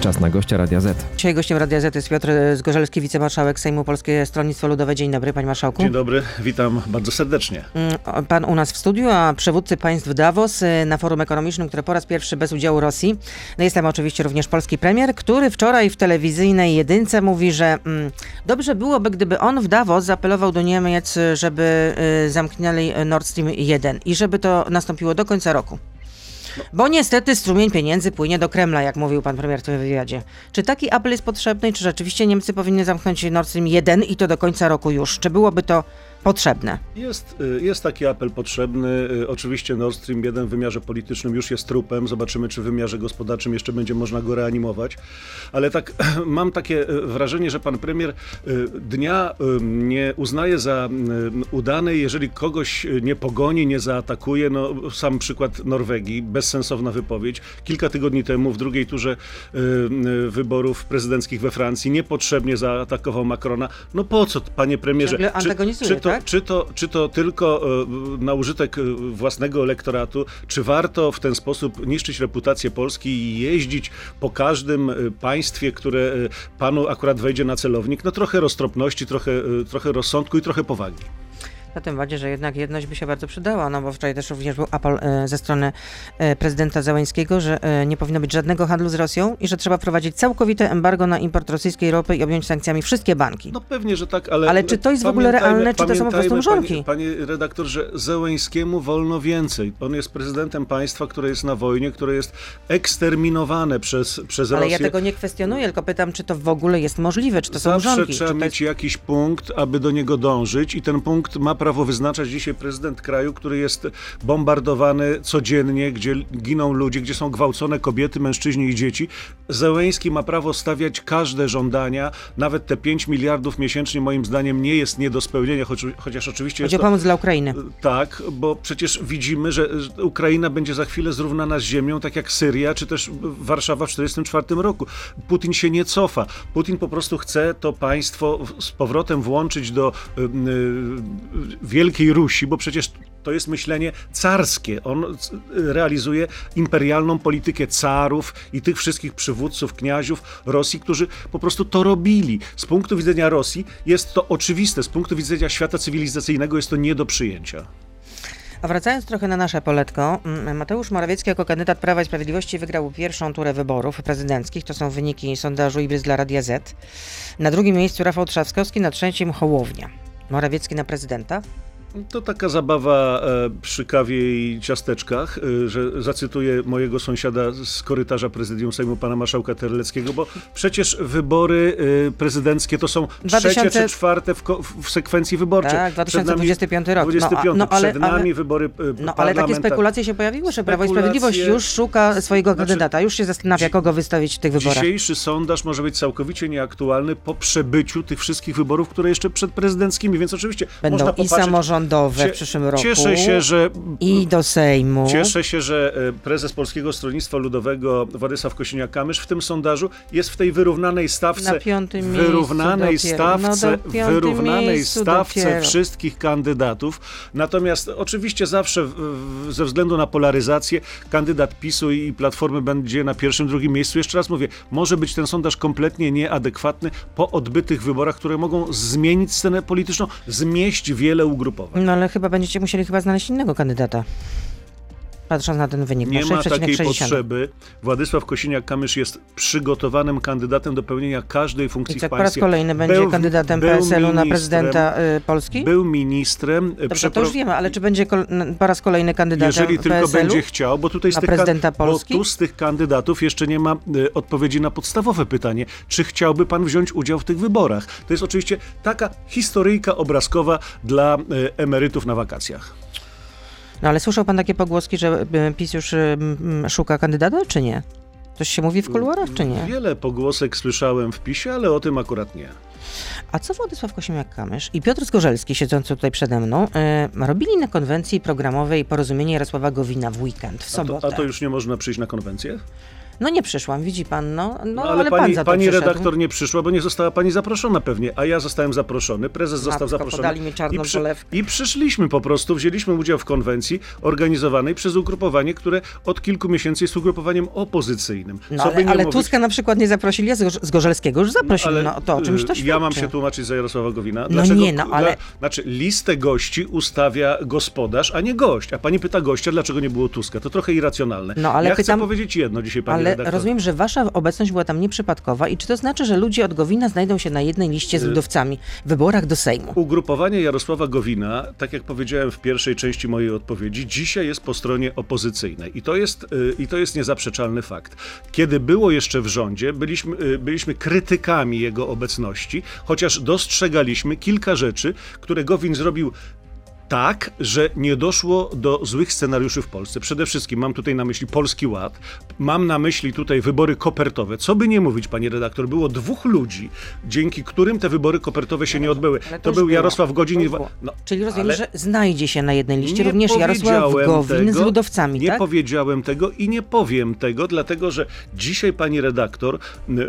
Czas na gościa Radia Z. Dzisiaj gościem Radia Z jest Piotr Zgorzelski, wicemarszałek Sejmu Polskie Stronnictwo Ludowe. Dzień dobry, panie marszałku. Dzień dobry, witam bardzo serdecznie. Mm, Pan u nas w studiu, a przywódcy państw Davos y, na forum ekonomicznym, które po raz pierwszy bez udziału Rosji. No jest tam oczywiście również polski premier, który wczoraj w telewizyjnej jedynce mówi, że mm, dobrze byłoby, gdyby on w Davos zaapelował do Niemiec, żeby y, zamknęli Nord Stream 1 i żeby to nastąpiło do końca roku. Bo niestety strumień pieniędzy płynie do Kremla, jak mówił pan premier w tym wywiadzie. Czy taki apel jest potrzebny czy rzeczywiście Niemcy powinny zamknąć Nord Stream 1 i to do końca roku już? Czy byłoby to potrzebne? Jest, y, jest taki apel potrzebny. Y, Oczywiście Nord Stream 1 w wymiarze politycznym już jest trupem. Zobaczymy, czy w wymiarze gospodarczym jeszcze będzie można go reanimować. Ale tak mam takie y, wrażenie, że pan premier dnia nie uznaje za udany, jeżeli kogoś nie pogoni, nie zaatakuje. No, sam przykład Norwegii, bezsensowna wypowiedź. Kilka tygodni temu w drugiej turze wyborów prezydenckich we Francji niepotrzebnie zaatakował Macrona. No po co, panie premierze? Antagonizuje, czy, to, tak? czy, to, czy to tylko e, na użytek e, własnego elektoratu, czy warto w ten sposób niszczyć reputację Polski i jeździć po każdym e, państwie, które panu akurat wejdzie na celownik? No trochę roztropności, trochę, trochę rozsądku i trochę powagi. Na tym bardziej, że jednak jedność by się bardzo przydała, no bo wczoraj też również był apel e, ze strony e, prezydenta Załęskiego, że e, nie powinno być żadnego handlu z Rosją i że trzeba wprowadzić całkowite embargo na import rosyjskiej ropy i objąć sankcjami wszystkie banki. No pewnie, że tak, ale... Ale czy to jest w ogóle realne, czy to są po prostu mrzonki? Panie, panie redaktor, że Zełęńskiemu wolno więcej. On jest prezydentem państwa, które jest na wojnie, które jest eksterminowane przez, przez Ale Rosję. ja tego nie kwestionuję, tylko pytam, czy to w ogóle jest możliwe, czy to są Zawsze mrzonki. trzeba czy to mieć jest... jakiś punkt, aby do niego dążyć i ten punkt ma prawo wyznaczać dzisiaj prezydent kraju, który jest bombardowany codziennie, gdzie giną ludzie, gdzie są gwałcone kobiety, mężczyźni i dzieci. Zełęński ma prawo stawiać każde żądania, nawet te 5 miliardów miesięcznie moim zdaniem nie jest nie do spełnienia, choć, chociaż oczywiście Chodzi o jest to... pomoc dla Ukrainy. Tak, bo przecież widzimy, że Ukraina będzie za chwilę zrównana z ziemią, tak jak Syria, czy też Warszawa w 1944 roku. Putin się nie cofa. Putin po prostu chce to państwo z powrotem włączyć do y, Wielkiej Rusi, bo przecież to jest myślenie carskie. On c- realizuje imperialną politykę carów i tych wszystkich przywódców, kniaziów Rosji, którzy po prostu to robili. Z punktu widzenia Rosji jest to oczywiste, z punktu widzenia świata cywilizacyjnego jest to nie do przyjęcia. A wracając trochę na nasze poletko, mm, Mateusz Morawiecki jako kandydat Prawa i Sprawiedliwości wygrał pierwszą turę wyborów prezydenckich. To są wyniki sondażu Ibris dla Radia Z. Na drugim miejscu Rafał Trzaskowski, na trzecim Hołownia. Morawiecki na prezydenta. To taka zabawa e, przy kawie i ciasteczkach, e, że zacytuję mojego sąsiada z korytarza prezydium Sejmu, pana marszałka Terleckiego, bo przecież wybory e, prezydenckie to są 2000 trzecie czy czwarte w, w sekwencji wyborczej. Tak, 2025 rok. No, a- 25, no, ale- przed nami ale- wybory No ale takie spekulacje się pojawiły, że Prawo i Sprawiedliwość już szuka swojego Znaczy, kandydata, już się zastanawia, kogo wystawić w tych wyborach. Dzisiejszy sondaż może być całkowicie nieaktualny po przebyciu tych wszystkich wyborów, które jeszcze przed prezydenckimi, więc oczywiście Będą można i popatrzeć... samorządowe w przyszłym roku. Cieszę się, że I do Sejmu. Cieszę się, że e, prezes Polskiego Stronnictwa Ludowego Władysław Kosiniak-Kamysz w tym sondażu jest w tej wyrównanej stawce, Na piątym miejscu wyrównanej. No, stawce, piątym wyrównanej miejscu stawce dopiero. wszystkich kandydatów. Natomiast oczywiście zawsze w, w, ze względu na polaryzację kandydat PiSu i Platformy będzie na pierwszym, drugim miejscu. Jeszcze raz mówię, może być ten sondaż kompletnie nieadekwatny po odbytych wyborach, które mogą zmienić scenę polityczną, zmieść wiele ugrupowań. No ale chyba będziecie musieli chyba znaleźć innego kandydata. Patrząc na ten wynik. Nie ma takiej 6,60. potrzeby. Władysław Kosiniak-Kamysz jest przygotowanym kandydatem do pełnienia każdej funkcji I co, w po raz państwie. kolejny będzie Był- kandydatem PSL-u na prezydenta y, Polski? Był ministrem. Dobrze, to już wiemy, ale czy będzie po raz kolejny kandydatem Jeżeli tylko będzie chciał, bo tutaj z tych, prezydenta Polski? bo tu z tych kandydatów jeszcze nie ma y, odpowiedzi na podstawowe pytanie, czy chciałby pan wziąć udział w tych wyborach. To jest oczywiście taka historyjka obrazkowa dla y, emerytów na wakacjach. No ale słyszał pan takie pogłoski, że y, PiS już y, szuka kandydata, czy nie? Coś się mówi w kuluarach, czy nie? Wiele pogłosek słyszałem w PiSie, ale o tym akurat nie. A co Władysław Kosiniak-Kamysz i Piotr Zgorzelski, siedzący tutaj przede mną, y, robili na konwencji programowej Porozumienie Jarosława Gowina w weekend, w A to, sobotę? a to już nie można przyjść na konwencję? No nie przyszłam, widzi pan, no, no, No, ale, ale, pan pani, to pani redaktor nie przyszła, bo nie została pani zaproszona pewnie, a ja zostałem zaproszony, prezes został Matko, zaproszony. podali mi czarną I, przy, polewkę. I przyszliśmy po prostu, wzięliśmy udział w konwencji organizowanej przez ugrupowanie, które od kilku miesięcy jest ugrupowaniem opozycyjnym. No, ale, ale mówić, Tuska na przykład nie zaprosili, a z Gorzelskiego już zaprosili. No, to o czymś to y, świadczy. Ja mam się tłumaczyć za Jarosława Gowina. No nie, no, ale- znaczy, listę gości ustawia gospodarz, a nie gość. A pani pyta gościa, dlaczego nie było Tuska. To trochę irracjonalne. No, ale ja chcę pytam- powiedzieć jedno dzisiaj, pani Ale redaktor. rozumiem, że wasza obecność była tam nieprzypadkowa i czy to znaczy, że ludzie od Gowina znajdą się na jednej liście Y- z ludowcami w wyborach do Sejmu? Ugrupowanie Jarosława Gowina, tak jak powiedziałem w pierwszej części mojej odpowiedzi, dzisiaj jest po stronie opozycyjnej. I to jest, y, i to jest niezaprzeczalny fakt. Kiedy było jeszcze w rządzie, byliśmy, y, byliśmy krytykami jego obecności, chociaż dostrzegaliśmy kilka rzeczy, które Gowin zrobił tak, że nie doszło do złych scenariuszy w Polsce. Przede wszystkim mam tutaj na myśli Polski Ład, mam na myśli tutaj wybory kopertowe. Co by nie mówić, panie redaktor, było dwóch ludzi, dzięki którym te wybory kopertowe się nie odbyły. To był. Jarosław Godzin było. No, Czyli rozumiem, ale że znajdzie się na jednej liście nie również Jarosław Gowin z tego, ludowcami, Nie tak? powiedziałem tego i nie powiem tego, dlatego że dzisiaj, pani redaktor,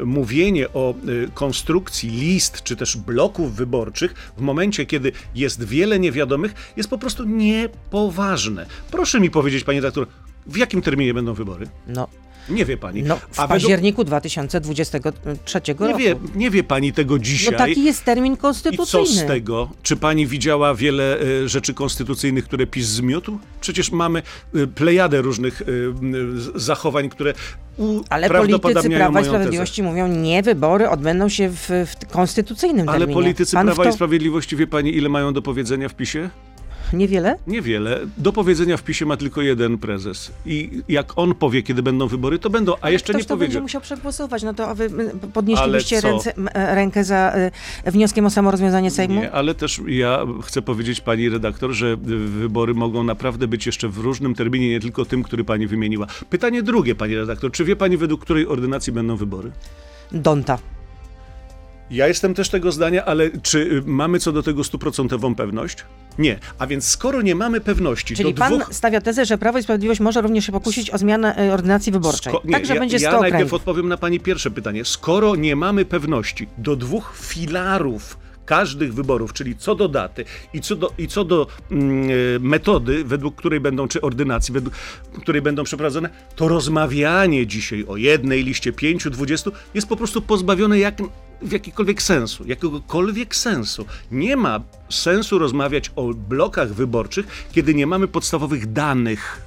mówienie o konstrukcji list czy też bloków wyborczych w momencie, kiedy jest wiele niewiadomych, jest po prostu niepoważne. Proszę mi powiedzieć, pani redaktor, w jakim terminie będą wybory? No, Nie wie pani. no w A według- październiku 2023 nie roku. wie, nie wie pani tego dzisiaj. No taki jest termin I co konstytucyjny. z tego? Czy pani widziała wiele e, rzeczy konstytucyjnych, które PiS zmiótł? Przecież mamy e, plejadę różnych e, zachowań, które Ale politycy Prawa i. Sprawiedliwości mówią, nie, wybory odbędą się w, w konstytucyjnym Ale terminie. politycy Pan Prawa to... i Sprawiedliwości, wie pani, ile mają do powiedzenia w PiSie? Niewiele? Niewiele. Do powiedzenia w PiSie ma tylko jeden prezes. I jak on powie, kiedy będą wybory, to będą. A jeszcze Ktoś nie to będzie powiedział. musiał przegłosować. No to a wy co? ręce, e, rękę za y, wnioskiem o samorozwiązanie Sejmu? Nie, ale też ja chcę powiedzieć pani redaktor, że wybory mogą naprawdę być jeszcze w różnym terminie, nie tylko tym, który pani wymieniła. Pytanie drugie, pani redaktor. Czy wie pani, według której ordynacji będą wybory? Donta. Ja jestem też tego zdania, ale czy y, mamy co do tego stuprocentową pewność? Nie. A więc skoro nie mamy pewności, Czyli pan dwóch... stawia tezę, że Prawo i Sprawiedliwość może również się pokusić o zmianę e, ordynacji wyborczej. Sko- nie, tak, że ja, będzie 100 ja najpierw okręgów. odpowiem na pani pierwsze pytanie. Skoro nie mamy pewności do dwóch filarów każdych wyborów, czyli co do daty i co do, i co do e, metody, według której będą, czy ordynacji, według której będą przeprowadzone, to rozmawianie dzisiaj o jednej liście pięciu, dwudziestu jest po prostu pozbawione jak, w jakikolwiek sensu, jakiegokolwiek sensu. Nie ma sensu rozmawiać o blokach wyborczych, kiedy nie mamy podstawowych danych.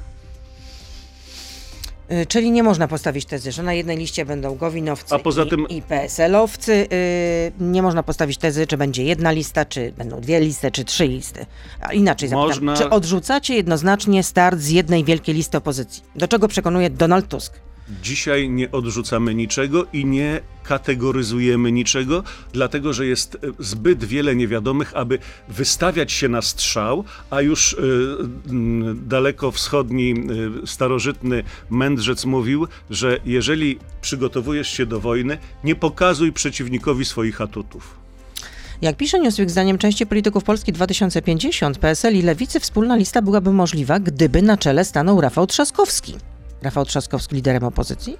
Y, Czyli nie można postawić tezy, że na jednej liście będą Gowinowcy A poza i, tym- i PSL-owcy. Y, Nie można postawić tezy, czy będzie jedna lista, czy będą dwie listy, czy trzy listy. A inaczej zapytam, Można- czy odrzucacie jednoznacznie start z jednej wielkiej listy opozycji? Do czego przekonuje Donald Tusk? Dzisiaj nie odrzucamy niczego i nie kategoryzujemy niczego, dlatego że jest e, zbyt wiele niewiadomych, aby wystawiać się na strzał, a już y, mm, daleko wschodni y, starożytny mędrzec mówił, że jeżeli przygotowujesz się do wojny, nie pokazuj przeciwnikowi swoich atutów. Jak pisze Newsweek, zdaniem części polityków Polski 2050, PSL i Lewicy wspólna lista byłaby możliwa, gdyby na czele stanął Rafał Trzaskowski. Rafał Trzaskowski liderem opozycji?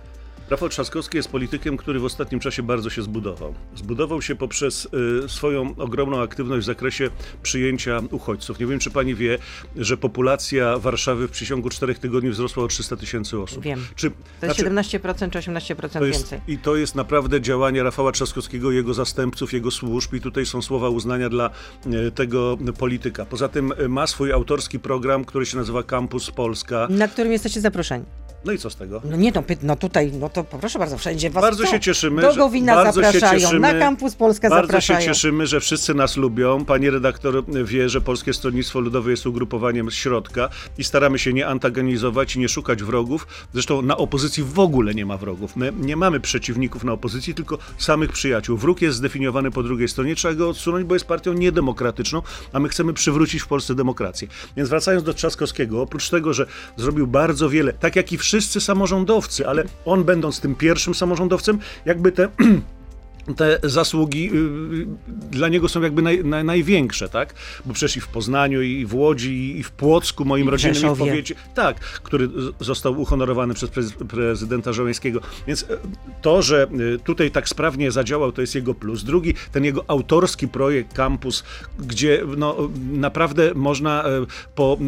Rafał Trzaskowski jest politykiem, który w ostatnim czasie bardzo się zbudował. Zbudował się poprzez y, swoją ogromną aktywność w zakresie przyjęcia uchodźców. Nie wiem, czy pani wie, że populacja Warszawy w przeciągu czterech tygodni wzrosła o 300 tysięcy osób. Wiem. Czy, To jest znaczy, 17% czy 18% to jest, więcej. I to jest naprawdę działanie Rafała Trzaskowskiego, jego zastępców, jego służb i tutaj są słowa uznania dla e, tego polityka. Poza tym e, ma swój autorski program, który się nazywa Campus Polska. Na którym jesteście zaproszeni? No i co z tego? No nie, no, no tutaj, no to proszę bardzo, wszędzie was Bardzo chcą. się cieszymy, Do Gowina bardzo zapraszają, cieszymy. na Kampus Polska Bardzo zapraszają. się cieszymy, że wszyscy nas lubią. Pani redaktor wie, że Polskie Stronnictwo Ludowe jest ugrupowaniem z środka i staramy się nie antagonizować i nie szukać wrogów. Zresztą na opozycji w ogóle nie ma wrogów. My nie mamy przeciwników na opozycji, tylko samych przyjaciół. Wróg jest zdefiniowany po drugiej stronie, trzeba go odsunąć, bo jest partią niedemokratyczną, a my chcemy przywrócić w Polsce demokrację. Więc wracając do Trzaskowskiego, oprócz tego, że zrobił bardzo wiele, tak jak i wszyscy samorządowcy, ale on będąc tym pierwszym samorządowcem, jakby te te zasługi y, dla niego są jakby naj, naj, największe, tak? Bo przecież i w Poznaniu, i w Łodzi, i w Płocku, moim I rodzinnym i w Rzeszowie. powiecie, tak, który został uhonorowany przez prez, prezydenta Żołańskiego. Więc e, to, że tutaj tak sprawnie zadziałał, to jest jego plus. Drugi, ten jego autorski projekt Campus, gdzie no, naprawdę można po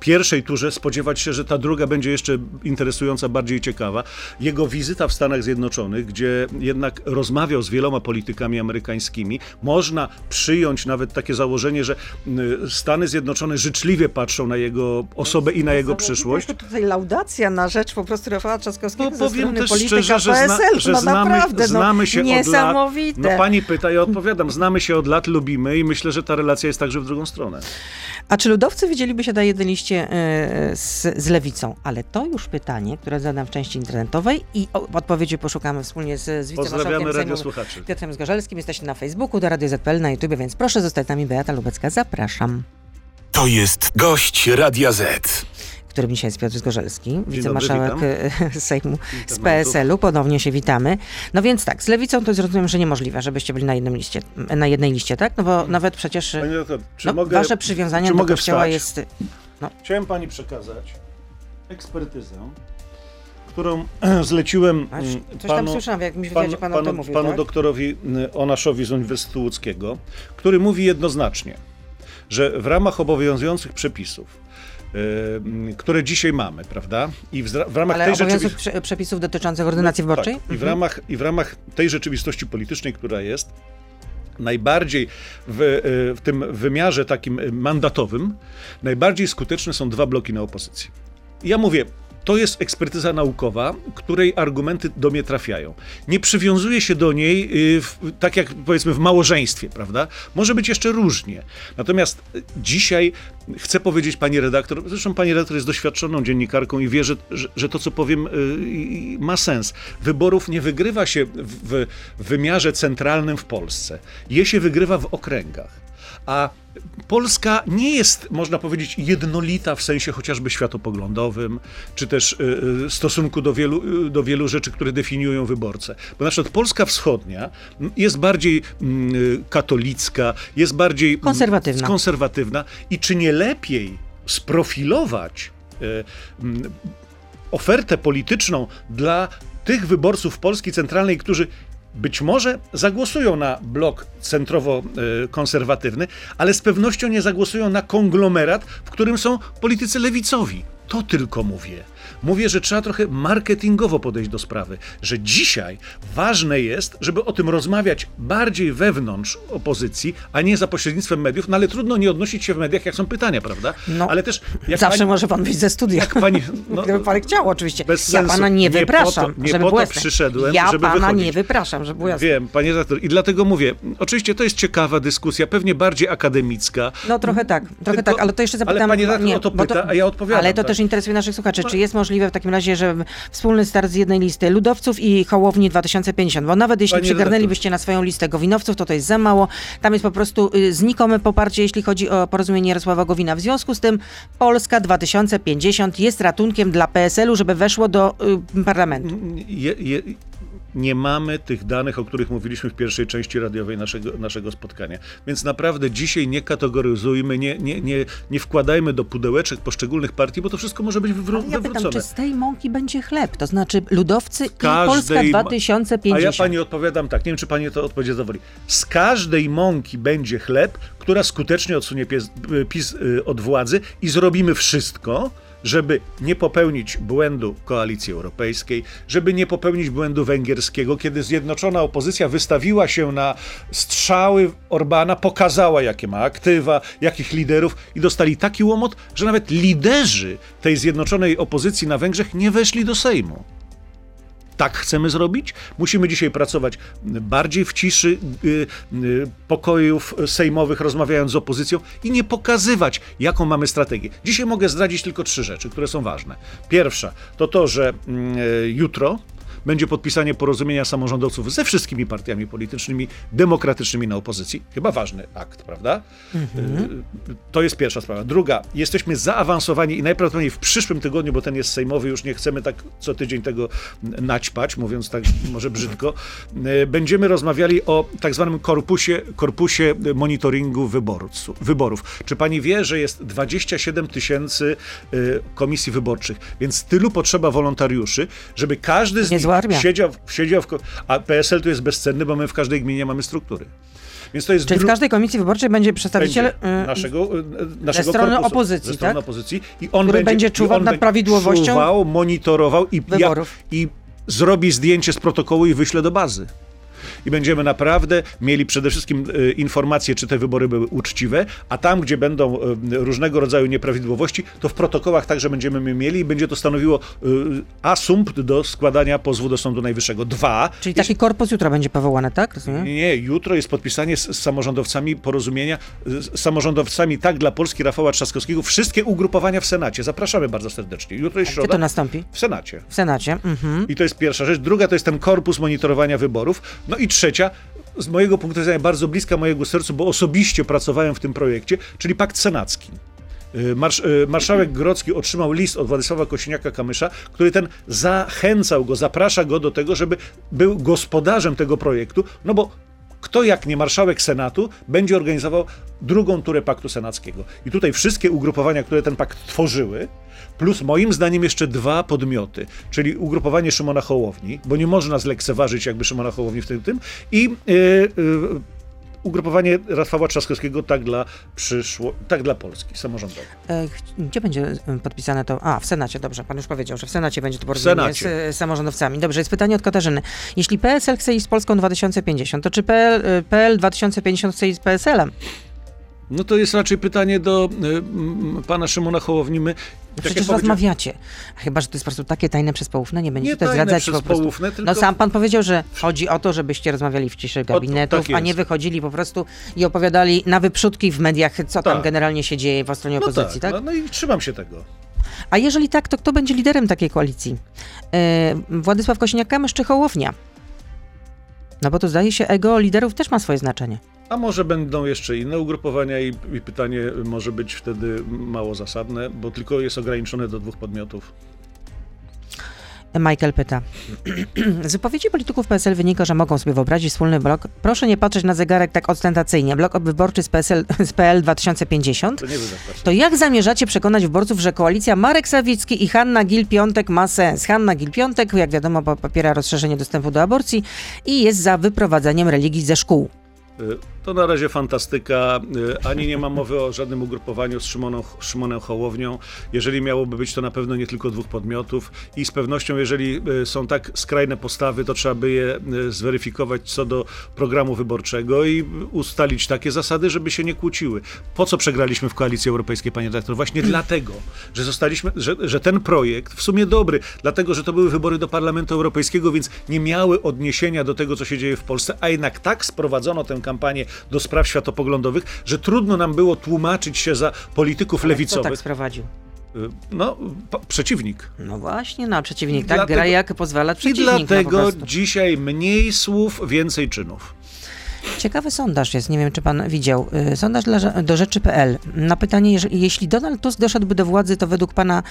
pierwszej turze spodziewać się, że ta druga będzie jeszcze interesująca, bardziej ciekawa. Jego wizyta w Stanach Zjednoczonych, gdzie jednak rozmawiał z wieloma politykami amerykańskimi, można przyjąć nawet takie założenie, że m, Stany Zjednoczone życzliwie patrzą na jego osobę i na jego przyszłość. To tutaj laudacja na rzecz po prostu Rafała Trzaskowskiego No, ze powiem też polityka szczerze, że, zna, PSL. że no znamy, naprawdę, znamy się no, od lat. niesamowite. No pani pyta, ja odpowiadam. Znamy się od lat, lubimy i myślę, że ta relacja jest także w drugą stronę. A czy ludowcy widzieliby się na jednej liście e, z, z lewicą? Ale to już pytanie, które zadam w części internetowej i odpowiedzi poszukamy wspólnie z, z Pozdrawiamy wicemarszałkiem Sejmu. Piotrem Zgorzelskim. Jesteście na Facebooku, do Radio ZPL, na YouTube, więc proszę zostać z nami. Beata Lubecka, zapraszam. To jest gość Radia Z. Którym dzisiaj jest Piotr Zgorzelski, wicemarszałek e, Sejmu z. PSL-u. Ponownie się witamy. No więc tak, z lewicą to zrozumiem, że niemożliwe, żebyście byli na jednym liście, na jednej liście, tak? No bo nawet przecież e, Panie doktor, czy no, mogę, wasze przywiązanie czy do kościoła jest... Chciałem pani przekazać ekspertyzę, którą zleciłem A, mm, coś tam panu, w jakimś panu, wywiadzie pan o panu, mówił, panu tak? doktorowi mm, Onaszowi z Uniwersytetu Łódzkiego, który mówi jednoznacznie, że w ramach obowiązujących przepisów, y, które dzisiaj mamy, prawda? I w, w ramach Ale tej rzeczywistości. prze- przepisów dotyczących ordynacji wyborczej? Tak. I, w ramach, I w ramach tej rzeczywistości politycznej, która jest, najbardziej w, e, w tym wymiarze takim mandatowym, najbardziej skuteczne są dwa bloki na opozycji. I Ja mówię, to jest ekspertyza naukowa, której argumenty do mnie trafiają. Nie przywiązuje się do niej y, w, tak jak powiedzmy w małżeństwie, prawda? Może być jeszcze różnie. Natomiast y, dzisiaj chcę powiedzieć pani redaktor, zresztą pani redaktor jest doświadczoną dziennikarką i wie, że, że, że to, co powiem, y, y, ma sens. Wyborów nie wygrywa się w, w wymiarze centralnym w Polsce. Je się wygrywa w okręgach. A Polska nie jest, można powiedzieć, jednolita w sensie chociażby światopoglądowym, czy też y, y, stosunku do wielu, y, do wielu rzeczy, które definiują wyborcę. Bo na przykład Polska Wschodnia jest bardziej mm, katolicka, jest bardziej Konserwatywna. konserwatywna. I czy nie lepiej sprofilować ofertę polityczną dla tych wyborców Polski Centralnej, którzy być może zagłosują na blok centrowo-konserwatywny, ale z pewnością nie zagłosują na konglomerat, w którym są politycy lewicowi. To tylko mówię. Mówię, że trzeba trochę marketingowo podejść do sprawy, że dzisiaj ważne jest, żeby o tym rozmawiać bardziej wewnątrz opozycji, a nie za pośrednictwem mediów, no ale trudno nie odnosić się w mediach, jak są pytania, prawda? No, ale też Zawsze pani- może pan wyjść ze studia. jak pani- no, Gdyby pan chciał, oczywiście. bez ja sensu. pana nie Nie po wypraszam, to- nie żeby po to przyszedłem, Ja żeby pana wychodzić. nie wypraszam, żeby było jasne. Wiem, panie redaktor. I dlatego mówię, oczywiście to jest ciekawa dyskusja, pewnie bardziej akademicka. No trochę tak, trochę Tylko- tak, ale to jeszcze ale zapytam... pani redaktor nie, o to pyta, a ja odpowiadam, Ale to tak? też interesuje naszych słuchaczy. Czy jest możliwe w takim razie, że wspólny start z jednej listy ludowców i Hołowni 2050? Bo nawet jeśli Pani przygarnęlibyście na swoją listę gowinowców, to to jest za mało. Tam jest po prostu y, znikome poparcie, jeśli chodzi o porozumienie Jarosława Gowina. W związku z tym Polska 2050 jest ratunkiem dla PSL-u, żeby weszło do y, parlamentu. Je, je, nie mamy tych danych, o których mówiliśmy w pierwszej części radiowej naszego, naszego spotkania. Więc naprawdę dzisiaj nie kategoryzujmy, nie, nie, nie, nie wkładajmy do pudełeczek poszczególnych partii, bo to wszystko może być wywró- Ale ja pytam, wywrócone. czy z tej mąki będzie chleb? To znaczy ludowcy i każdej Polska ma- 2050. A ja pani odpowiadam tak, nie wiem czy pani to odpowiedź zadowoli. Z każdej mąki będzie chleb, która skutecznie odsunie pies, PiS y, od władzy i zrobimy wszystko, żeby nie popełnić błędu koalicji europejskiej, żeby nie popełnić błędu węgierskiego, kiedy zjednoczona opozycja wystawiła się na strzały Orbana, pokazała jakie ma aktywa, jakich liderów i dostali taki łomot, że nawet liderzy tej zjednoczonej opozycji na Węgrzech nie weszli do Sejmu. Tak chcemy zrobić? Musimy dzisiaj pracować bardziej w ciszy y, y, pokojów sejmowych, rozmawiając z opozycją i nie pokazywać, jaką mamy strategię. Dzisiaj mogę zdradzić tylko trzy rzeczy, które są ważne. Pierwsza to to, że mm, y, jutro będzie podpisanie porozumienia samorządowców ze wszystkimi partiami politycznymi, demokratycznymi na opozycji. Chyba ważny akt, prawda? Y, To jest pierwsza sprawa. Druga, jesteśmy zaawansowani i najprawdopodobniej w przyszłym tygodniu, bo ten jest sejmowy, już nie chcemy tak co tydzień tego naćpać, mówiąc tak może brzydko, y, będziemy rozmawiali o tak zwanym korpusie, korpusie monitoringu wyborców, wyborów. Czy pani wie, że jest 27 tysięcy y, komisji wyborczych, więc tylu potrzeba wolontariuszy, żeby każdy z Niezła armia. siedział, siedział w... A PSL tu jest bezcenny, bo my w każdej gminie mamy struktury. Więc to jest Czyli w każdej komisji wyborczej będzie przedstawiciel będzie y, naszego, y, naszego strony korpusu, opozycji, ze strony tak? opozycji i on Który będzie, będzie i czuwał on nad będzie prawidłowością czuwał, monitorował i, wyborów. i zrobi zdjęcie z protokołu i wyśle do bazy. I będziemy naprawdę mieli przede wszystkim e, informacje, czy te wybory były uczciwe, a tam, gdzie będą e, różnego rodzaju nieprawidłowości, to w protokołach także będziemy mieli i będzie to stanowiło e, asumpt do składania pozwu do Sądu Najwyższego. Dwa, Czyli taki korpus jutro będzie powołany, tak? Rozumiem? nie, jutro jest podpisanie z, z samorządowcami porozumienia, z samorządowcami tak dla Polski Rafała Trzaskowskiego, wszystkie ugrupowania w Senacie. Zapraszamy bardzo serdecznie. Jutro jest Gdzie to środa nastąpi? w Senacie. W Senacie. Mhm. I to jest pierwsza rzecz. Druga to jest ten korpus monitorowania wyborów. No i trzecia, z mojego punktu widzenia bardzo bliska mojego sercu, bo osobiście pracowałem w tym projekcie, czyli pakt senacki. Y, Marsz, y, marszałek Grodzki otrzymał list od Władysława Kosiniaka-Kamysza, który ten zachęcał go, zaprasza go do tego, żeby był gospodarzem tego projektu, no bo kto jak nie marszałek Senatu będzie organizował drugą turę paktu senackiego. I tutaj wszystkie ugrupowania, które ten pakt tworzyły, plus moim zdaniem jeszcze dwa podmioty, czyli ugrupowanie Szymona Hołowni, bo nie można zlekceważyć jakby Szymona Hołowni w tym, tym i yy, yy, ugrupowanie Rafała Trzaskowskiego tak dla przyszło, tak dla Polski samorządowej. E, Gdzie będzie e, podpisane to? A, w Senacie, dobrze. Pan już powiedział, że w Senacie będzie to porozumienie z e, samorządowcami. Dobrze, jest pytanie od Katarzyny. Jeśli PSL chce iść z Polską 2050, to czy PL, PL 2050 chce iść z PSL-em? No to jest raczej pytanie do y, pana Szymona Hołowni. No tak przecież rozmawiacie. Chyba, że to jest po prostu takie tajne przez poufne, nie będziecie Nie zdradzać po prostu. poufne, tylko- No sam pan powiedział, że chodzi o to, żebyście rozmawiali w ciszy gabinetów, tak a nie wychodzili po prostu i opowiadali na wyprzódki w mediach, co tam Tak. generalnie się dzieje po stronie No opozycji, tak? No, no i trzymam się tego. A jeżeli tak, to kto będzie liderem takiej koalicji? E, Władysław Kosiniak-Kamysz czy Hołownia? No bo to zdaje się, ego liderów też ma swoje znaczenie. A może będą jeszcze inne ugrupowania i, i pytanie może być wtedy mało zasadne, bo tylko jest ograniczone do dwóch podmiotów. Michael pyta. Z wypowiedzi polityków PSL wynika, że mogą sobie wyobrazić wspólny blok. Proszę nie patrzeć na zegarek tak ostentacyjnie. Blok wyborczy z, PSL, z PL 2050. To. To jak zamierzacie przekonać wyborców, że koalicja Marek Sawicki i Hanna Gil-Piątek ma sens? Hanna Gil-Piątek, jak wiadomo, po- popiera rozszerzenie dostępu do aborcji i jest za wyprowadzeniem religii ze szkół. Y, To na razie fantastyka. Y, Ani nie ma mowy o żadnym ugrupowaniu z Szymoną, Szymonem Hołownią. Jeżeli miałoby być, to na pewno nie tylko dwóch podmiotów. I z pewnością, jeżeli y, są tak skrajne postawy, to trzeba by je zweryfikować co do programu wyborczego i ustalić takie zasady, żeby się nie kłóciły. Po co przegraliśmy w koalicji europejskiej, panie dyrektor? Właśnie dlatego, że zostaliśmy, że, że ten projekt w sumie dobry, dlatego, że to były wybory do Parlamentu Europejskiego, więc nie miały odniesienia do tego, co się dzieje w Polsce, a jednak tak sprowadzono tę kampanię do spraw światopoglądowych, że trudno nam było tłumaczyć się za polityków Kto lewicowych. tak sprowadził? Y, No, przeciwnik. No właśnie, no przeciwnik, I tak dlatego- gra jak pozwala I przeciwnik. no, po dlatego prostu. dzisiaj mniej słów, więcej czynów. Ciekawy sondaż jest, nie wiem czy pan widział. Y, Sondaż dla, do rzeczy.pl. Na pytanie, jeśli Donald Tusk doszedłby do władzy, to według pana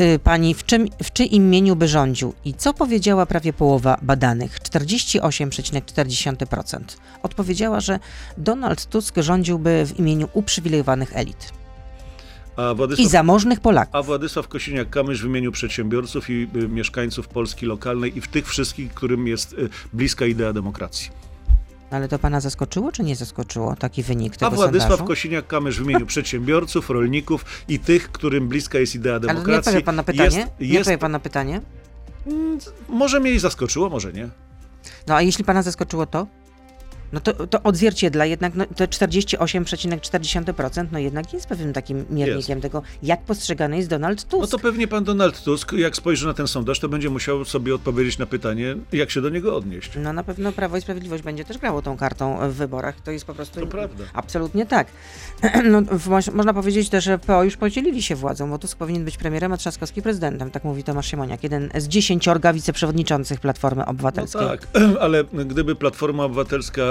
y, pani w, czym, w czyim imieniu by rządził? I co powiedziała prawie połowa badanych? 48,4%. Odpowiedziała, że Donald Tusk rządziłby w imieniu uprzywilejowanych elit i zamożnych Polaków. a Władysław Kosiniak-Kamysz w imieniu przedsiębiorców i y, mieszkańców Polski lokalnej i w tych wszystkich, którym jest bliska idea demokracji. Ale to pana zaskoczyło, czy nie zaskoczyło taki wynik tego A Władysław sondażu? Kosiniak-Kamysz w imieniu przedsiębiorców, rolników i tych, którym bliska jest idea Ale nie demokracji. odpowie pan na pytanie? Jest, Nie jest, odpowie pan na pytanie? Mm, Może mnie i zaskoczyło, może nie. No a jeśli pana zaskoczyło to? No to, to odzwierciedla jednak no, to 48,4%, no jednak jest pewnym takim miernikiem tego, jak postrzegany jest Donald Tusk. No to pewnie pan Donald Tusk, jak spojrzy na ten sondaż, to będzie musiał sobie odpowiedzieć na pytanie, jak się do niego odnieść. No na pewno Prawo i Sprawiedliwość będzie też grało tą kartą w wyborach. To jest po prostu... To prawda. Absolutnie tak. No, można powiedzieć też, że PO już podzielili się władzą, bo Tusk powinien być premierem, a Trzaskowski prezydentem. Tak mówi Tomasz Siemoniak, jeden z dziesięciorga wiceprzewodniczących Platformy No Obywatelskiej. tak, ale gdyby Platforma Obywatelska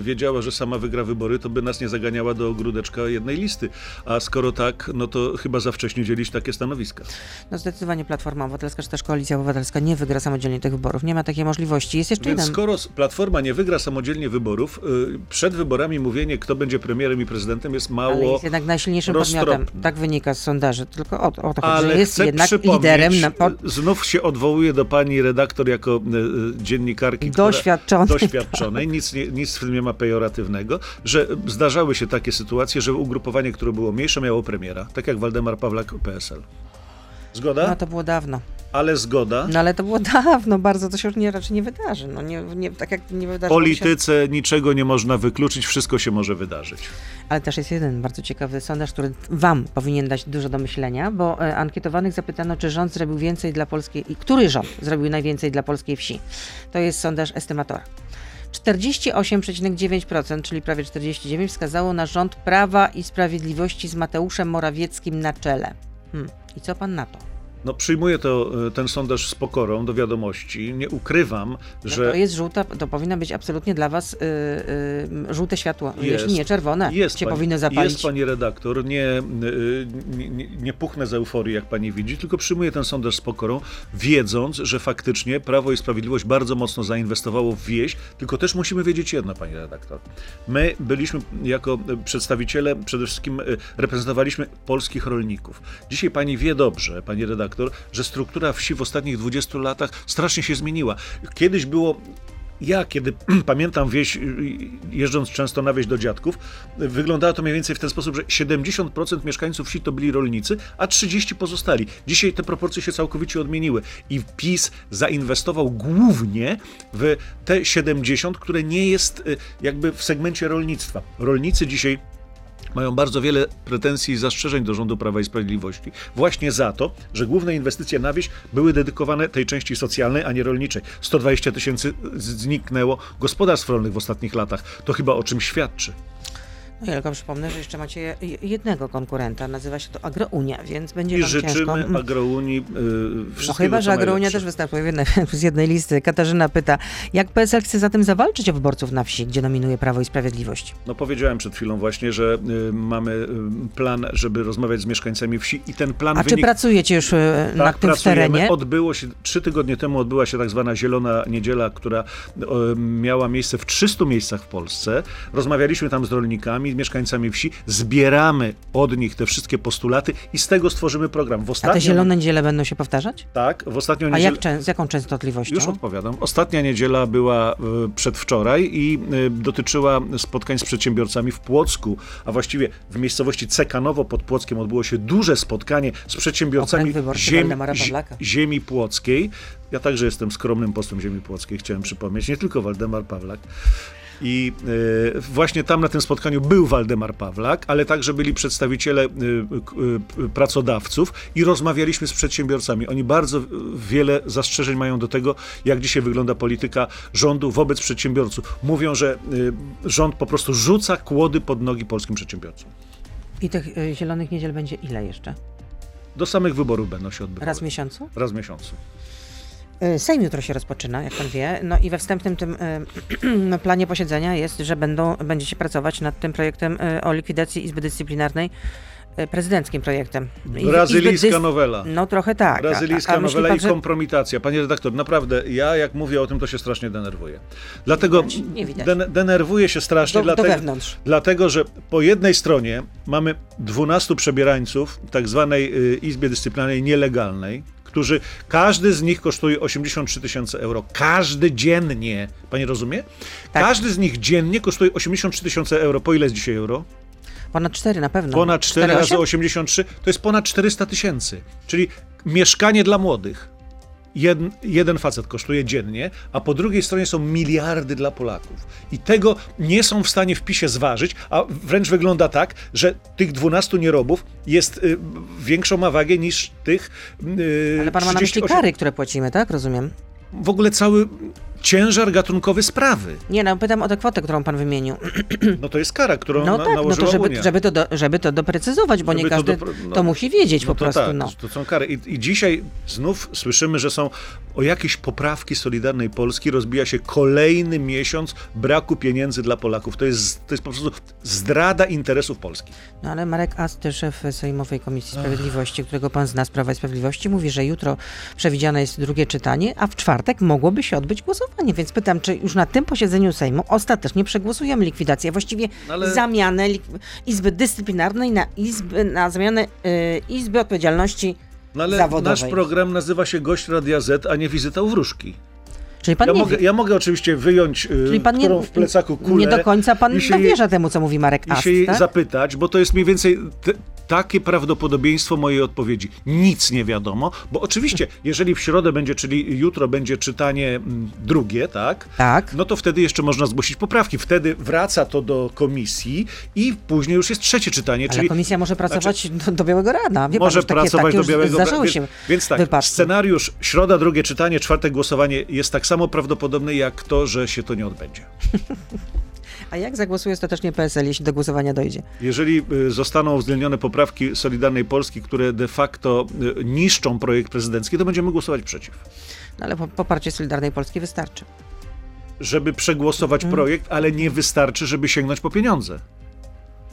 wiedziała, że sama wygra wybory, to by nas nie zaganiała do ogródeczka jednej listy. A skoro tak, no to chyba za wcześnie dzielić takie stanowiska. No zdecydowanie Platforma Obywatelska, czy też Koalicja Obywatelska nie wygra samodzielnie tych wyborów. Nie ma takiej możliwości. Jest jeszcze Więc jeden... skoro Platforma nie wygra samodzielnie wyborów, y, przed wyborami mówienie, kto będzie premierem i prezydentem jest Ale mało... jest jednak najsilniejszym podmiotem. roztropne. Tak wynika z sondaży. Tylko o, o to chodzi, Ale że jest jednak liderem na, pod, znów się odwołuję do pani redaktor jako y, y, dziennikarki Doświadczonej. doświadczonej, nic, nie, nic w tym nie ma pejoratywnego, że zdarzały się takie sytuacje, że ugrupowanie, które było mniejsze, miało premiera, tak jak Waldemar Pawlak PSL. Zgoda? No to było dawno. Ale zgoda. No ale to było dawno, bardzo to się już nie, raczej nie wydarzy. No nie, nie, tak jak nie W wydarzyło się... polityce niczego nie można wykluczyć, wszystko się może wydarzyć. Ale też jest jeden bardzo ciekawy sondaż, który wam powinien dać dużo do myślenia, bo e, ankietowanych zapytano, czy rząd zrobił więcej dla polskiej... i Który rząd zrobił najwięcej dla polskiej wsi? To jest sondaż Estymatora. 48,9%, czyli prawie 49%, wskazało na rząd Prawa i Sprawiedliwości z Mateuszem Morawieckim na czele. Hmm. I co pan na to? No, przyjmuję to, y, ten sondaż z pokorą do wiadomości. Nie ukrywam, No że To jest żółta, to powinno być absolutnie dla was y, y, żółte światło, jeśli nie czerwone, jest się pani, powinno zapalić. Jest pani redaktor, nie, y, nie, nie, nie puchnę z euforii, jak pani widzi, tylko przyjmuję ten sondaż z pokorą, wiedząc, że faktycznie Prawo i Sprawiedliwość bardzo mocno zainwestowało w wieś, tylko też musimy wiedzieć jedno, pani redaktor. My byliśmy jako przedstawiciele, przede wszystkim y, reprezentowaliśmy polskich rolników. Dzisiaj pani wie dobrze, pani redaktor, że struktura wsi w ostatnich 20 latach strasznie się zmieniła. Kiedyś było ja, kiedy pamiętam wieś, y, jeżdżąc często na wieś do dziadków, y, wyglądało to mniej więcej w ten sposób, że 70% mieszkańców wsi to byli rolnicy, a 30% pozostali. Dzisiaj te proporcje się całkowicie odmieniły i PiS zainwestował głównie w te 70, które nie jest y, jakby w segmencie rolnictwa. Rolnicy dzisiaj mają bardzo wiele pretensji i zastrzeżeń do rządu Prawa i Sprawiedliwości. Właśnie za to, że główne inwestycje na wieś były dedykowane tej części socjalnej, a nie rolniczej. 120 tysięcy zniknęło gospodarstw rolnych w ostatnich latach. To chyba o czym świadczy. No ja tylko przypomnę, że jeszcze macie je- jednego konkurenta, nazywa się to Agrounia, więc będzie I wam ciężko. życzymy Mm. Agrounii yy, No wszystkiego, chyba, że Agrounia też występuje w jednej, z jednej listy. Katarzyna pyta, jak PSL chce zatem zawalczyć o wyborców na wsi, gdzie dominuje Prawo i Sprawiedliwość? No powiedziałem przed chwilą właśnie, że y, mamy y, plan, żeby rozmawiać z mieszkańcami wsi i ten plan A czy wynik... pracujecie już e, Tak, nad tym pracujemy. terenie? Odbyło się, trzy tygodnie temu odbyła się tak zwana Zielona Niedziela, która e, miała miejsce w 300 miejscach w Polsce. Rozmawialiśmy tam z rolnikami, mieszkańcami wsi, zbieramy od nich te wszystkie postulaty i z tego stworzymy program. W A ostatnią, te zielone niedziele będą się powtarzać? Tak, w ostatnią A niedzielę... jak, czę- z jaką częstotliwością? Już odpowiadam. Ostatnia niedziela była e, przedwczoraj i e, dotyczyła spotkań z przedsiębiorcami w Płocku, a właściwie w miejscowości Cekanowo pod Płockiem odbyło się duże spotkanie z przedsiębiorcami Okręg wyborczy ziem, Waldemara zi- Pawlaka. ziemi płockiej. Ja także jestem skromnym posłem ziemi płockiej, chciałem przypomnieć, nie tylko Waldemar Pawlak. I e, właśnie tam na tym spotkaniu był Waldemar Pawlak, ale także byli przedstawiciele k- e, pracodawców i rozmawialiśmy z przedsiębiorcami. Oni bardzo wiele zastrzeżeń mają do tego, jak dzisiaj wygląda polityka rządu wobec przedsiębiorców. Mówią, że rząd po prostu rzuca kłody pod nogi polskim przedsiębiorcom. I tych zielonych niedziel będzie ile jeszcze? Do samych wyborów będą się odbywały. Raz w miesiącu? Raz w miesiącu. E, Sejm jutro się rozpoczyna, jak pan wie. No i we wstępnym tym e, planie posiedzenia jest, że będą, będziecie pracować nad tym projektem e, o likwidacji Izby Dyscyplinarnej, e, prezydenckim projektem. Brazylijska Izby nowela. No trochę tak. Brazylijska a, a nowela pan, i kompromitacja. Panie redaktor, naprawdę, ja jak mówię o tym, to się strasznie denerwuję. Dlatego Widać, nie widać. den- denerwuję się strasznie, Do- do dlatego, wewnątrz. dlatego, że po jednej stronie mamy 12 przebierańców tak zwanej y, Izbie Dyscyplinarnej nielegalnej, którzy, każdy z nich kosztuje 83 tysiące euro. Każdy dziennie. Pani rozumie? Tak. Każdy z nich dziennie kosztuje 83 tysiące euro. Po ile jest dzisiaj euro? Ponad cztery na pewno. Ponad 4 Cztery razy osiem? 83 to jest ponad 400 tysięcy. Czyli mieszkanie dla młodych. Jeden, jeden facet kosztuje dziennie, a po drugiej stronie są miliardy dla Polaków. I tego nie są w stanie w PiSie zważyć, a wręcz wygląda tak, że tych 12 nierobów jest y, większą ma wagę niż tych y, Ale pan ma na myśli 38. kary, które płacimy, tak? Rozumiem. W ogóle cały ciężar gatunkowy sprawy. Nie, no pytam o tę kwotę, którą pan wymienił. No to jest kara, którą No na, tak, no to żeby, Unia. żeby, to do, żeby to doprecyzować, bo Żeby nie to każdy dopro- no, to musi wiedzieć No po to prostu. tak, no. to są kary. I, I dzisiaj znów słyszymy, że są o jakieś poprawki Solidarnej Polski rozbija się kolejny miesiąc braku pieniędzy dla Polaków. To jest, to jest po prostu zdrada interesów Polski. No ale Marek Ast, szef Sejmowej Komisji Sprawiedliwości, którego pan zna z Prawa i Sprawiedliwości, mówi, że jutro przewidziane jest drugie czytanie, a w czwartek mogłoby się odbyć głosowanie. Więc pytam, czy już na tym posiedzeniu Sejmu ostatecznie przegłosujemy likwidację, właściwie No ale- zamianę lik- Izby Dyscyplinarnej na, izby, na zamianę y, Izby Odpowiedzialności No ale Zawodowej. nasz program nazywa się Gość Radia Z, a nie Wizyta u Wróżki. Czyli pan Ja nie mogę, ja mogę oczywiście wyjąć y, czyli pan nie, w plecaku kulę nie do końca pan i się dowierza temu, co mówi Marek i Ast, się jej tak? zapytać, bo to jest mniej więcej te, takie prawdopodobieństwo mojej odpowiedzi. Nic nie wiadomo, bo oczywiście, jeżeli w środę będzie, czyli jutro będzie czytanie mm, drugie, tak? Tak. No to wtedy jeszcze można zgłosić poprawki. Wtedy wraca to do komisji i później już jest trzecie czytanie, Ale czyli komisja może pracować do, do białego rana. Wie pan, może takie, pracować takie do już białego Zdarzyły Więc- Więc tak, wypadki. scenariusz środa, drugie czytanie, czwartek głosowanie jest tak samo prawdopodobny jak to, że się to nie odbędzie. A jak zagłosuje ostatecznie PSL, jeśli do głosowania dojdzie? Jeżeli y, zostaną uwzględnione poprawki Solidarnej Polski, które de facto y, niszczą projekt prezydencki, to będziemy głosować przeciw. No ale po- poparcie Solidarnej Polski wystarczy. Żeby przegłosować Mhm. projekt, ale nie wystarczy, żeby sięgnąć po pieniądze.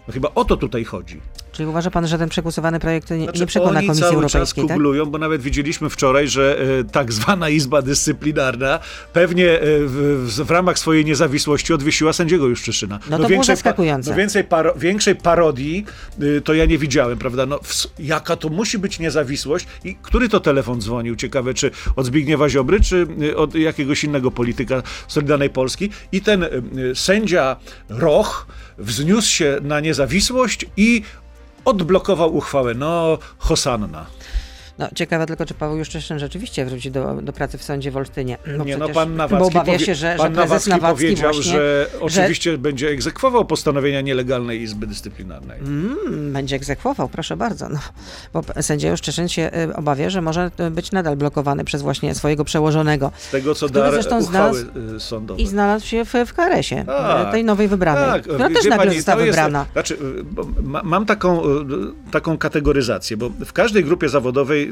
No chyba o to tutaj chodzi. Czyli uważa pan, że ten przegłosowany projekt nie, Znaczy, nie przekona Komisji cały Europejskiej, czas tak? bo nawet widzieliśmy wczoraj, że e, tak zwana Izba Dyscyplinarna pewnie e, w, w, w ramach swojej niezawisłości odwiesiła sędziego Juszczyszyna. No to było zaskakujące. no więcej paro, większej parodii y, to ja nie widziałem, prawda? No, ws- jaka to musi być niezawisłość i który to telefon dzwonił? Ciekawe, czy od Zbigniewa Ziobry, czy y, od jakiegoś innego polityka Solidarnej Polski? I ten y, sędzia Roch wzniósł się na niezawisłość i odblokował uchwałę. No, Hosanna. No, ciekawe tylko, czy Paweł Juszczyszyn rzeczywiście wróci do, do pracy w sądzie w Olsztynie. Bo nie, no pan bo Nawacki, obawia powie, się, że, pan że prezes Nawacki, Nawacki powiedział, właśnie, że oczywiście będzie egzekwował postanowienia nielegalnej Izby Dyscyplinarnej. Mm, będzie egzekwował, proszę bardzo. No, bo sędzia Juszczyszyn się y, obawia, że może y, być nadal blokowany przez właśnie swojego przełożonego. Z tego, co dar zresztą znalazł- y, sądowe. I znalazł się w, w Karesie, Tak. tej nowej wybranej, Tak, która wie- też nagle pani, została jest- wybrana. Znaczy, bo ma, mam taką, taką kategoryzację, bo w każdej grupie zawodowej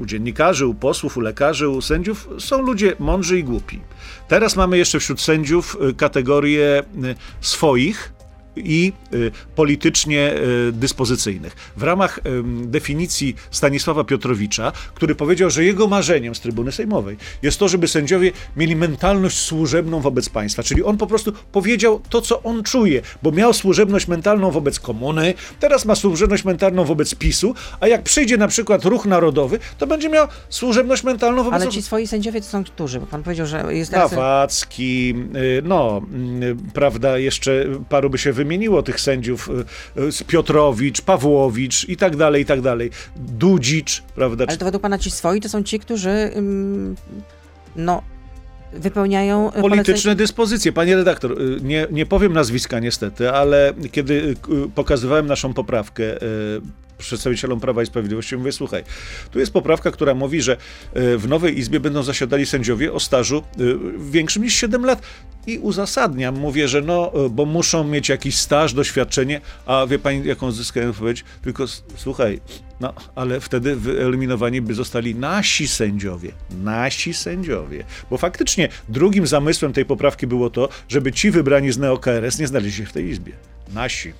u dziennikarzy, u posłów, u lekarzy, u sędziów są ludzie mądrzy i głupi. Teraz mamy jeszcze wśród sędziów y, kategorię y, swoich i y, politycznie y, dyspozycyjnych. W ramach ym, definicji Stanisława Piotrowicza, który powiedział, że jego marzeniem z trybuny sejmowej jest to, żeby sędziowie mieli mentalność służebną wobec państwa. Czyli on po prostu powiedział to, co on czuje, bo miał służebność mentalną wobec komuny, teraz ma służebność mentalną wobec PiSu, a jak przyjdzie na przykład ruch narodowy, to będzie miał służebność mentalną wobec Ale ci swoi sędziowie to są którzy? Bo pan powiedział, że jest. Nawacki, y, no, y, prawda, jeszcze paru by się wymieniło tych sędziów, y, y, Piotrowicz, Pawłowicz i tak dalej, i tak dalej. Dudzicz, prawda, Ale to według pana ci swoi to są ci, którzy ym, no wypełniają Polityczne dyspozycje. Panie redaktor, y, nie, nie powiem nazwiska niestety, ale kiedy pokazywałem naszą poprawkę przedstawicielom Prawa i Sprawiedliwości, mówię, słuchaj, tu jest poprawka, która mówi, że y, w nowej Izbie będą zasiadali sędziowie o stażu y, większym niż 7 lat i uzasadniam, mówię, że no, y, bo muszą mieć jakiś staż, doświadczenie, a wie pani, jaką zyskałem odpowiedź? Tylko słuchaj, no, ale wtedy wyeliminowani by zostali nasi sędziowie. Nasi sędziowie. Bo faktycznie drugim zamysłem tej poprawki było to, żeby ci wybrani z NeoKRS nie znaleźli się w tej izbie. Nasi.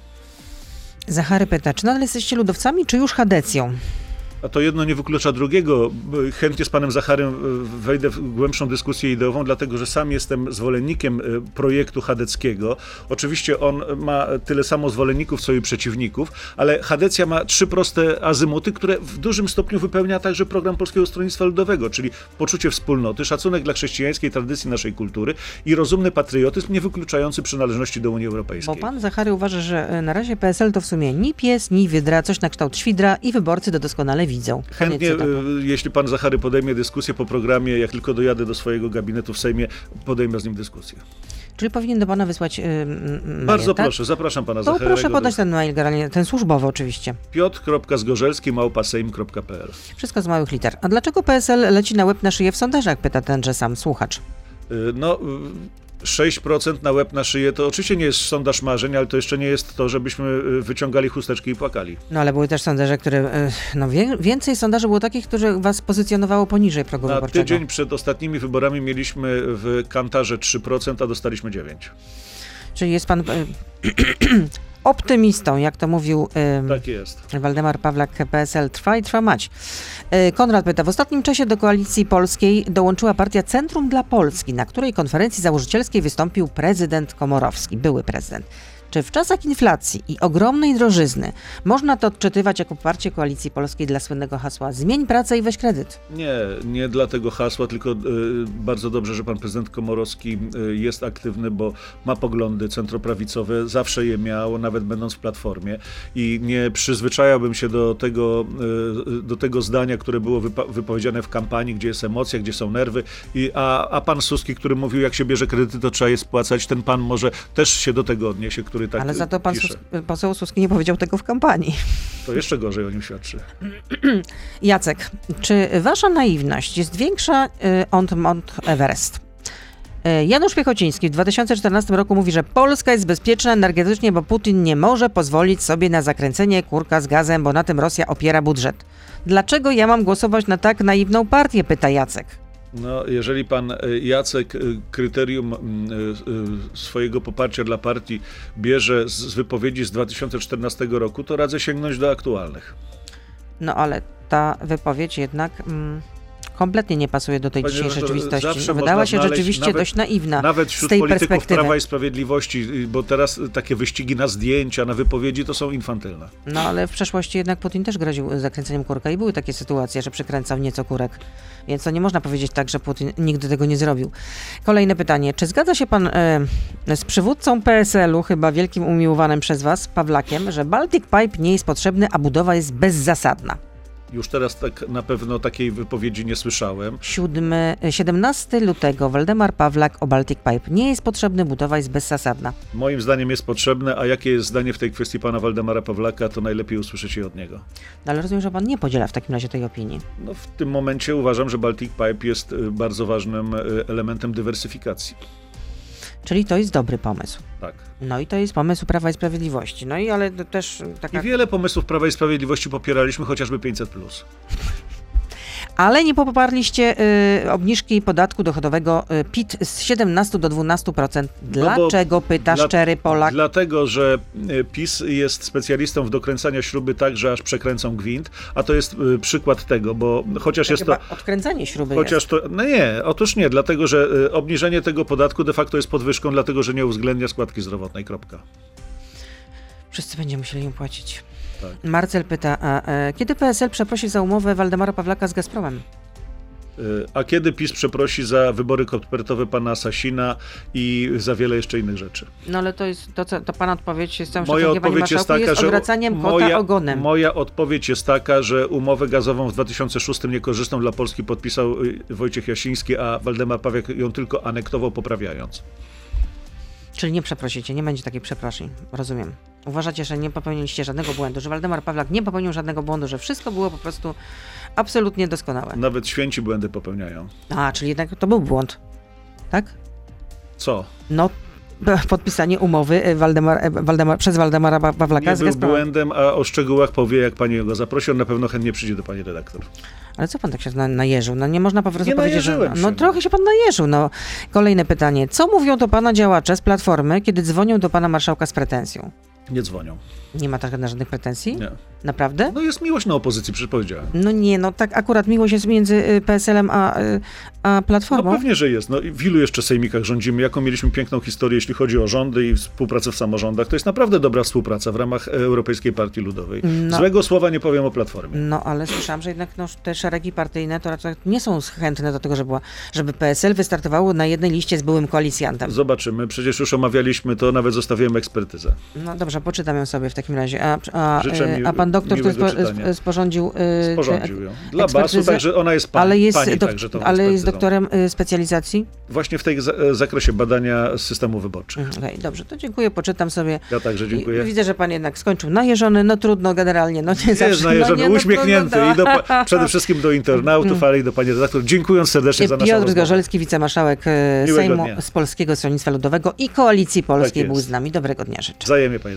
Zachary pyta, czy nadal jesteście ludowcami, czy już chadecją? A to jedno nie wyklucza drugiego. Chętnie z panem Zacharem e, wejdę w głębszą dyskusję ideową, dlatego że sam jestem zwolennikiem e, projektu chadeckiego. Oczywiście on ma tyle samo zwolenników, co i przeciwników, ale Chadecja ma trzy proste azymuty, które w dużym stopniu wypełnia także program Polskiego Stronnictwa Ludowego, czyli poczucie wspólnoty, szacunek dla chrześcijańskiej tradycji naszej kultury i rozumny patriotyzm, nie wykluczający przynależności do Unii Bo Europejskiej. pan Zachary uważa, że y, na razie PSL to w sumie ni pies, ni wydra, coś na kształt świdra i wyborcy to doskonale widzą. Chętnie, y, jeśli pan Zachary podejmie dyskusję po programie, jak tylko dojadę do swojego gabinetu w Sejmie, podejmę z nim dyskusję. Czyli powinien do pana wysłać y, m, mail, Bardzo tak? proszę, zapraszam pana To Zacharego. proszę podać ten mail, generalnie, ten służbowy oczywiście. piotr.zgorzelski małpasejm.pl Wszystko z małych liter. A dlaczego PSL leci na łeb na szyję w sondażach? Pyta tenże sam słuchacz. Y, No, y, 6% na łeb na szyję to oczywiście nie jest sondaż marzeń, ale to jeszcze nie jest to, żebyśmy y, wyciągali chusteczki i płakali. No ale były też sondaże, które. y, No wie, więcej sondaży było takich, które was pozycjonowało poniżej progu Na wyborczego. tydzień przed ostatnimi wyborami mieliśmy w Kantarze 3%, a dostaliśmy 9%. Czyli jest pan y, optymistą, jak to mówił y, Tak jest. Waldemar Pawlak, PSL trwa i trwa mać. Y, Konrad pyta, w ostatnim czasie do koalicji polskiej dołączyła partia Centrum dla Polski, na której konferencji założycielskiej wystąpił prezydent Komorowski, były prezydent. Czy w czasach inflacji i ogromnej drożyzny można to odczytywać jako poparcie koalicji polskiej dla słynnego hasła zmień pracę i weź kredyt? Nie, nie dla tego hasła, tylko y, bardzo dobrze, że pan prezydent Komorowski y, jest aktywny, bo ma poglądy centroprawicowe, zawsze je miał, nawet będąc w Platformie i nie przyzwyczajałbym się do tego, y, do tego zdania, które było wypowiedziane w kampanii, gdzie jest emocja, gdzie są nerwy, I, a, a pan Suski, który mówił, jak się bierze kredyty, to trzeba je spłacać, ten pan może też się do tego odniesie, który tak Ale za to pan pisze. Sus, poseł Suski nie powiedział tego w kampanii. To jeszcze gorzej o nim świadczy. Jacek, czy wasza naiwność jest większa y, od Mount Everest? Y, Janusz Piechociński w 2014 roku mówi, że Polska jest bezpieczna energetycznie, bo Putin nie może pozwolić sobie na zakręcenie kurka z gazem, bo na tym Rosja opiera budżet. Dlaczego ja mam głosować na tak naiwną partię? Pyta Jacek. No, jeżeli pan y, Jacek y, kryterium mm, y, swojego poparcia dla partii bierze z wypowiedzi z 2014 roku, to radzę sięgnąć do aktualnych. No ale ta wypowiedź jednak mm, kompletnie nie pasuje do tej Panie dzisiejszej rzeczywistości. Wydała się rzeczywiście nawet- dość naiwna Nawet z wśród tej polityków perspektywy. Prawa i Sprawiedliwości, y, bo teraz takie wyścigi na zdjęcia, na wypowiedzi to są infantylne. No ale w przeszłości jednak Putin też groził zakręceniem kurka i były takie sytuacje, że przykręcał nieco kurek. Więc to nie można powiedzieć tak, że Putin nigdy tego nie zrobił. Kolejne pytanie. Czy zgadza się pan e, z przywódcą PSL-u, chyba wielkim umiłowanym przez was, Pawlakiem, że Baltic Pipe nie jest potrzebny, a budowa jest bezzasadna? Już teraz tak na pewno takiej wypowiedzi nie słyszałem. 7, 17 lutego Waldemar Pawlak o Baltic Pipe. Nie jest potrzebny, budowa jest bezzasadna. Moim zdaniem jest potrzebne, a jakie jest zdanie w tej kwestii pana Waldemara Pawlaka, to najlepiej usłyszeć je od niego. No, ale rozumiem, że pan nie podziela w takim razie tej opinii. No, w tym momencie uważam, że Baltic Pipe jest y, bardzo ważnym y, elementem dywersyfikacji. Czyli to jest dobry pomysł. Tak. No i to jest pomysł Prawa i Sprawiedliwości. No i ale też taka I wiele pomysłów Prawa i Sprawiedliwości popieraliśmy, chociażby 500. Ale nie poparliście y, obniżki podatku dochodowego y, PIT z 17 do 12%. No Dlaczego, pyta dla- szczery Polak? Dlatego, że y, PiS jest specjalistą w dokręcania śruby tak, że aż przekręcą gwint, a to jest y, przykład tego, bo chociaż To jest to. odkręcanie śruby Chociaż jest. to. No nie, otóż nie, dlatego że y, obniżenie tego podatku de facto jest podwyżką, dlatego że nie uwzględnia składki zdrowotnej. Kropka. Wszyscy będziemy musieli ją płacić. Tak. Marcel pyta, a, e, kiedy PSL przeprosi za umowę Waldemara Pawlaka z Gazpromem? Y, A kiedy PiS przeprosi za wybory kopertowe pana Sasina i za wiele jeszcze innych rzeczy? No ale to jest, to, co, to pana odpowiedź jest całym Moja odpowiedź jest taka, jest że odwracaniem kota moja, ogonem. moja odpowiedź jest taka, że umowę gazową w 2006 niekorzystną dla Polski podpisał y, Wojciech Jasiński, a Waldemar Pawlak ją tylko anektował poprawiając. Czyli nie przeprosicie, nie będzie takiej przeprosin. Rozumiem. Uważacie, że nie popełniliście żadnego błędu, że Waldemar Pawlak nie popełnił żadnego błędu, że wszystko było po prostu absolutnie doskonałe. Nawet święci błędy popełniają. A, czyli jednak to był błąd. Tak? Co? No, podpisanie umowy e, Waldemar, e, Waldemar, przez Waldemara Pa- Pawlaka Nie z był Gazpromem. błędem, a o szczegółach powie, jak pani go zaprosi. On na pewno chętnie przyjdzie do pani redaktor. Ale co pan tak się na, najeżył? No nie można po prostu Nie powiedzieć, że... No no. trochę się pan najeżył. No. Kolejne pytanie. Co mówią do pana działacze z Platformy, kiedy dzwonią do pana marszałka z pretensją? Nie dzwonią. Nie ma tak na żadnych pretensji? Nie. Naprawdę? No jest miłość na opozycji, przecież powiedziałem. No nie, no tak akurat miłość jest między y, PSL-em a, y, a No Platformą. pewnie, że jest. No w ilu jeszcze sejmikach rządzimy? Jaką mieliśmy piękną historię, jeśli chodzi o rządy i współpracę w samorządach? To jest naprawdę dobra współpraca w ramach Europejskiej Partii Ludowej. No. Złego słowa nie powiem o Platformie. No ale słyszałam, że jednak no, te szeregi partyjne to raczej nie są chętne do tego, żeby, była, żeby PSL wystartowało na jednej liście z byłym koalicjantem. Zobaczymy. Przecież już omawialiśmy to, nawet zostawiłem ekspertyzę. No dobrze, Dobrze, poczytam ją sobie w takim razie. A, a, e, mi- a pan doktor, miłego spo, sp- sporządził... e, Sporządził ją. Dla basu, ekspertyzę- także ona jest pani, ale jest, pani dok- także tą ale jest doktorem e, specjalizacji? Właśnie w tej za- zakresie badania systemu wyborczych. Mhm, Okej, dobrze, to dziękuję, poczytam sobie. Ja także I dziękuję. widzę, że pan jednak skończył najeżony, no trudno generalnie, no nie zawsze. Jest najeżony, no nie, no uśmiechnięty trudno, i do, pa- przede wszystkim do internautów, ale i do pani redaktor. Dziękując serdecznie za naszą Piotr rozmowę. Zgorzelski, wicemarszałek e, Miłego Sejmu dnia. z Polskiego Stronnictwa Ludowego i Koalicji Polskiej Tak był z nami. Dobrego dnia życzę. Wzajemnie, pani